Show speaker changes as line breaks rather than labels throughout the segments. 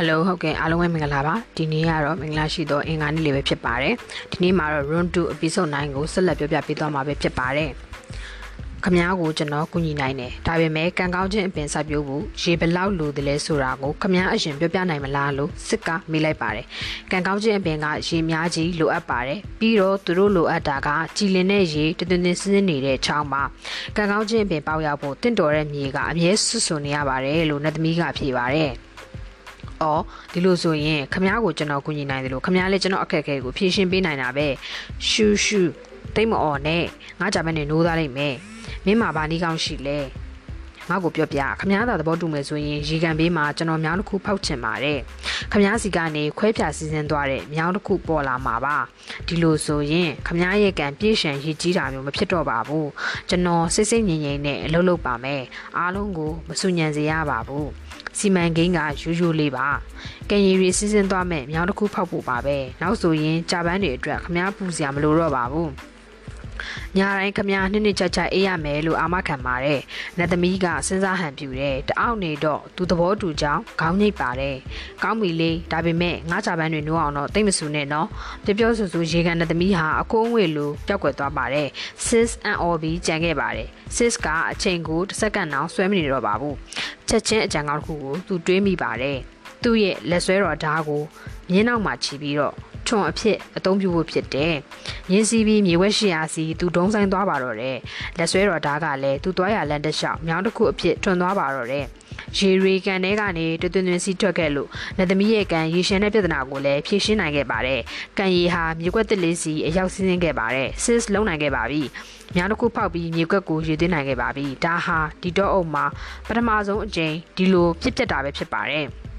ဟယ်လိုဟုတ်ကဲ့အားလုံးပဲမင်္ဂလာပါဒီနေ့ကတော့မင်္ဂလာရှိသောအင်္ဂါနေ့လေးပဲဖြစ်ပါတယ်ဒီနေ့မှာတော့ run 2 episode 9ကိုဆက်လက်ပြောပြပေးသွားမှာပဲဖြစ်ပါတယ်ခမားကိုကျွန်တော်ကူညီနိုင်တယ်ဒါပေမဲ့ကံကောင်းခြင်းအပင်ဆက်ပြိုးဖို့ရေဘလောက်လိုတယ်လဲဆိုတာကိုခမားအရင်ပြောပြနိုင်မလားလို့စစ်ကမေးလိုက်ပါတယ်ကံကောင်းခြင်းအပင်ကရေများကြီးလိုအပ်ပါတယ်ပြီးတော့သူတို့လိုအပ်တာကကြည်လင်တဲ့ရေတသွင်းသွင်းစင်းနေတဲ့ချောင်းမှာကံကောင်းခြင်းအပင်ပေါက်ရောက်ဖို့တင့်တော်တဲ့မြေကအမြဲဆွဆွနေရပါတယ်လို့နတ်သမီးကဖြေပါတယ်။ အော်ဒီလိုဆိုရင်ခမားကိုကျွန်တော်ကူညီနိုင်တယ်လို့ခမားလည်းကျွန်တော်အခက်အခဲကိုဖြေရှင်းပေးနိုင်တာပဲ။ရှူရှူတိတ်မအော်နဲ့ငါကြမ်းနဲ့နိုးသားလိုက်မယ်။မင်းမှာဘာနီးကောင်းရှိလဲ။ငါ့ကိုပြောပြခမားသာသဘောတူမယ်ဆိုရင်ရေကန်ဘေးမှာကျွန်တော်မြောင်းတစ်ခုဖောက်ချင်ပါတယ်။ ခမားစီကနေခွဲဖြာစီစဉ်သွားတဲ့မြောင်းတစ်ခုပေါ်လာမှာပါ။ဒီလိုဆိုရင်ခမားရဲ့ကန်ပြည့်ရှံရည်ကြီးတာမျိုးမဖြစ်တော့ပါဘူး။ကျွန်တော်စိတ်စိတ်ငြိမ်ငြိမ်နဲ့အလုပ်လုပ်ပါမယ်။အားလုံးကိုမဆူညံစေရပါဘူး။စီမံကိန်းကရိုးရိုးလေးပါကံရည်ရီစီစဉ်သွားမယ်မြောင်းတစ်ခုဖောက်ဖို့ပါပဲနောက်ဆိုရင်ကြာပန်းတွေအတွက်ခမားပူစရာမလိုတော့ပါဘူး ညာတိုင်းခမားနှစ်နှစ်ချာချာအေးရမယ်လို့အာမခံပါတယ်။နတ်သမီးကစဉ်းစားဟန်ပြူတယ်။တအောက်နေတော့သူသဘောတူကြောင်းခေါင်းညိတ်ပါတယ်။ကောင်းပြီလေဒါပေမဲ့ငါးချာပန်းတွေနိုးအောင်တော့တိတ်မဆူနဲ့နော်။ပြောပြောဆူဆူရေကန်နတ်သမီးဟာအကိုးငွေလိုပျောက်ကွယ်သွားပါတယ်။ sis and orb ကြံခဲ့ပါတယ်။ sis ကအချိန်ကိုတစ်စက္ကန့်နောက်ဆွဲမနေတော့ပါဘူး။ချက်ချင်းအကြံကောင်းတစ်ခုကိုသူတွေးမိပါတယ်။သူ့ရဲ့လက်ဆွဲတော်ဓာတ်ကိုမြင်းနောက်မှာချီပြီးတော့ ထွန်အဖြစ်အသုံးပြုဖို့ဖြစ်တယ်။ရင်းစီးပြီးမြေဝက်ရှိရာစီသူဒုံဆိုင်သွားပါတော့တယ်။လက်ဆွဲတော်ဓာတ်ကလည်းသူသွားရလမ်းတစ်လျှောက်မြောင်းတစ်ခုအဖြစ်ထွန်သွားပါတော့တယ်။ရေရီကန်ထဲကနေတွင်တွင်စီးထွက်ခဲ့လို့လက်သမီးရဲ့ကန်ရေရှင်တဲ့ပြဿနာကိုလည်းဖြေရှင်းနိုင်ခဲ့ပါတယ်။ကန်ရီဟာမြေကွက်တစ်လေးစီအရောက်ဆင်းဆင်းခဲ့ပါတယ်။ sis လုံးနိုင်ခဲ့ပါပြီ။မြောင်းတစ်ခုဖောက်ပြီးမြေကွက်ကိုရေသွင်းနိုင်ခဲ့ပါပြီ။ဒါဟာဒီတော့အုပ်မှာပထမဆုံးအကြိမ်ဒီလိုဖြစ်ပျက်တာပဲဖြစ်ပါတယ်။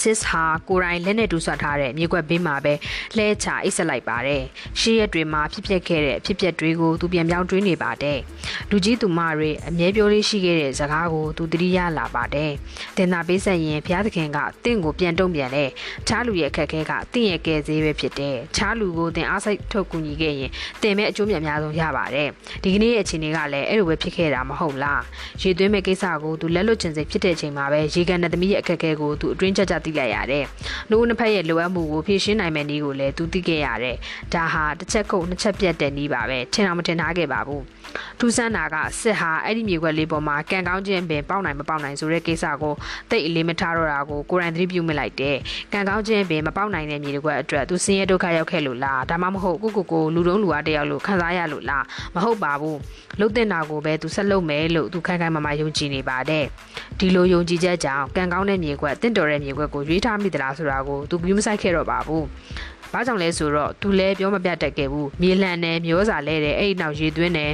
sis ဟာကိုရိုင်းလက်နဲ့တူဆွတ်ထားတဲ့မြေကွက်ဘေးမှာပဲလှဲချအိတ်ဆက်လိုက်ပါတယ်။ရှေ့ရက်တွေမှာဖြစ်ပျက်ခဲ့တဲ့အဖြစ်ပျက်တွေကိုသူပြန်ပြောင်းတွေးနေပါတယ်။လူကြီးသူမတွေအမြဲပြောလေးရှိခဲ့တဲ့ဇကားကိုသူတတိယလာပါတယ်။တင်သာပေးဆက်ရင်ဘုရားသခင်ကတင့်ကိုပြန်တုံ့ပြန်တယ်။ချားလူရဲ့အခက်ခဲကတင့်ရဲ့ကယ်ဆေးပဲဖြစ်တယ်။ချားလူကိုတင်အားစိတ်ထုတ်ကူညီခဲ့ရင်တင်မဲ့အကျိုးမြတ်အများဆုံးရပါတယ်။ဒီကနေ့ရဲ့အခြေအနေကလည်းအဲ့လိုပဲဖြစ်ခဲ့တာမဟုတ်လား။ရေသွင်းမဲ့ကိစ္စကိုသူလက်လွတ်ချင်စိတ်ဖြစ်တဲ့အချိန်မှာပဲရေကန်တဲ့သမီးရဲ့အခက်ခဲကိုသူအတွင်းချက်ချက်သိလိုက်ရတယ်။နှုတ်နှစ်ဖက်ရဲ့လိုအပ်မှုကိုဖြည့်ရှင်းနိုင်မယ့်နည်းကိုလည်းသူသိခဲ့ရတယ်။ဒါဟာတစ်ချက်ခုတ်နှစ်ချက်ပြတ်တဲ့နည်းပါပဲ။ထင်အောင်မထင်ထားခဲ့ပါဘူး။ထူးဆန်းတာကစစ်ဟာအဲ့ဒီမြေခွက်လေးပေါ်မှာကံကောင်းခြင်းပင်ပေါက်နိုင်မပေါက်နိုင်ဆိုတဲ့ကိစ္စကိုတိတ်အလေးမထားတော့တာကိုကိုရိုင်းသတိပြုမိလိုက်တယ်။ကံကောင်းခြင်းပင်မပေါက်နိုင်တဲ့မြေခွက်အတွက်သူစင်းရဲဒုက္ခရောက်ခဲ့လို့လားဒါမှမဟုတ်ကိုကိုကိုလူတုံးလူအားတယောက်လို့ခံစားရလို့လားမဟုတ်ပါဘူး။လှုပ်တဲ့နာကိုပဲသူဆက်လုပ်မယ်လို့သူခိုင်ခိုင်မာမာယုံကြည်နေပါတယ်။ဒီလိုယုံကြည်ချက်ကြောင့်ကံကောင်းတဲ့မြေခွက်တင့်တော်တဲ့မြေခွက်ကိုရွေးထားမိသလားဆိုတာကိုသူပြုမဆိုင်ခဲ့တော့ပါဘူး။ဘာကြောင့်လဲဆိုတော့သူလည်းပြောမပြတတ်ခဲ့ဘူး။မြေလှန်တယ်မျိုးစာလဲတယ်အဲ့ဒီနောက်ရေသွင်းတယ်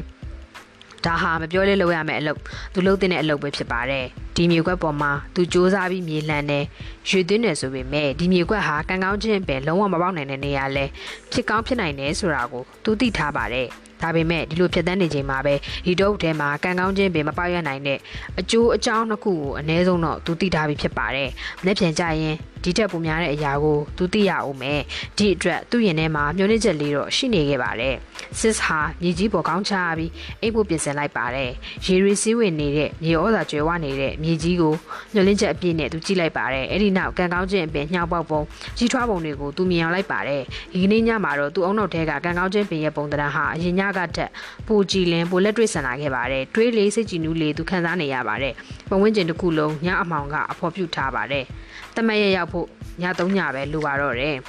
ဒါဟာမပြောလေးလုပ်ရမယ့်အလုပ်သူလုပ်တဲ့အလုပ်ပဲဖြစ်ပါတယ်ဒီမြေကွက်ပေါ်မှာသူစ조사ပြီးမြေလှန်တယ်ရွေသွင်းတယ်ဆိုပေမဲ့ဒီမြေကွက်ဟာကံကောင်းခြင်းပဲလုံးဝမပေါက်နိုင်တဲ့နေရာလဲဖြစ်ကောင်းဖြစ်နိုင်တယ်ဆိုတာကိုသူသိထားပါတယ် ဒါပေမဲ့ဒီလိုဖြတ်တန်းနေချိန်မှာပဲဒီတော့ထဲမှာကံကောင်းခြင်းပင်မပေါက်ရနိုင်တဲ့အကျိုးအကြောင်းတစ်ခုကိုအ ਨੇ ဆုံးတော့သူသိထားပြီးဖြစ်ပါတယ်။လက်ပြန်ကြရင် ဒီထက်ပိုများတဲ့အရာကိုသူသိရအောင်မယ်။ဒီအတွက်သူ့ရင်ထဲမှာမျောနှိချက်လေးတော့ရှိနေခဲ့ပါတယ်။ sis ဟာမြေကြီးပေါ်ကောင်းချပြီးအိတ်ဖို့ပြင်ဆင်လိုက်ပါတယ်။ရေရီစည်းဝင်နေတဲ့မြေဩဇာကျွဲဝနေတဲ့မြေကြီးကိုမျောနှိချက်အပြည့်နဲ့သူကြည့်လိုက်ပါတယ်။အဲ့ဒီနောက်ကံကောင်းခြင်းအပင်ညှောက်ပေါက်ပုံကြီးထွားပုံတွေကိုသူမြင်အောင်လိုက်ပါတယ်။ဒီကနေ့ညမှာတော့သူ့အုံနောက်ထဲကကံကောင်းခြင်းပင်ရဲ့ပုံသဏ္ဍာန်ဟာအရင်ညကတက်ပိုကြည်လင်ပိုလက်တွေ့ဆန်လာခဲ့ပါတယ်။တွေးလေးစိတ်ကြည်နူးလေးသူခံစားနေရပါတယ်။ပဝင်းကျင်တစ်ခုလုံးညအမောင်ကအဖော်ပြုထားပါတယ်။တမက်ရရောက်ဖို့ည3ညပဲလိုပါတော့တယ်။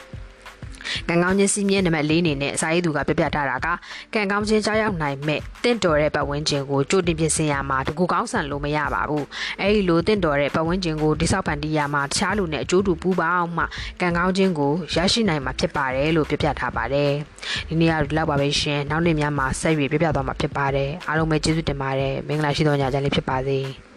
ကံကောင်းခြင်းစီးမြဲနံပါတ်၄အနေနဲ့အစာရေးသူကပြပြထားတာကကံကောင်းခြင်းကြောက်ရောက်နိုင်မဲ့တင့်တော်တဲ့ပတ်ဝန်းကျင်ကိုကြိုတင်ပြင်ဆင်ရမှာတကူကောင်းဆန်လို့မရပါဘူးအဲဒီလိုတင့်တော်တဲ့ပတ်ဝန်းကျင်ကိုတိဆောက်ဖန်တီးရမှာတခြားလူနဲ့အကျိုးတူပူးပေါင်းမှကံကောင်းခြင်းကိုရရှိနိုင်မှာဖြစ်ပါတယ်လို့ပြပြထားပါတယ်ဒီနေ့ကတော့ဒီလောက်ပါပဲရှင်နောက်နေ့များမှာဆက်ပြီးပြပြသွားမှာဖြစ်ပါတယ်အားလုံးပဲကျေးဇူးတင်ပါတယ်မင်္ဂလာရှိသောညချမ်းလေးဖြစ်ပါစေ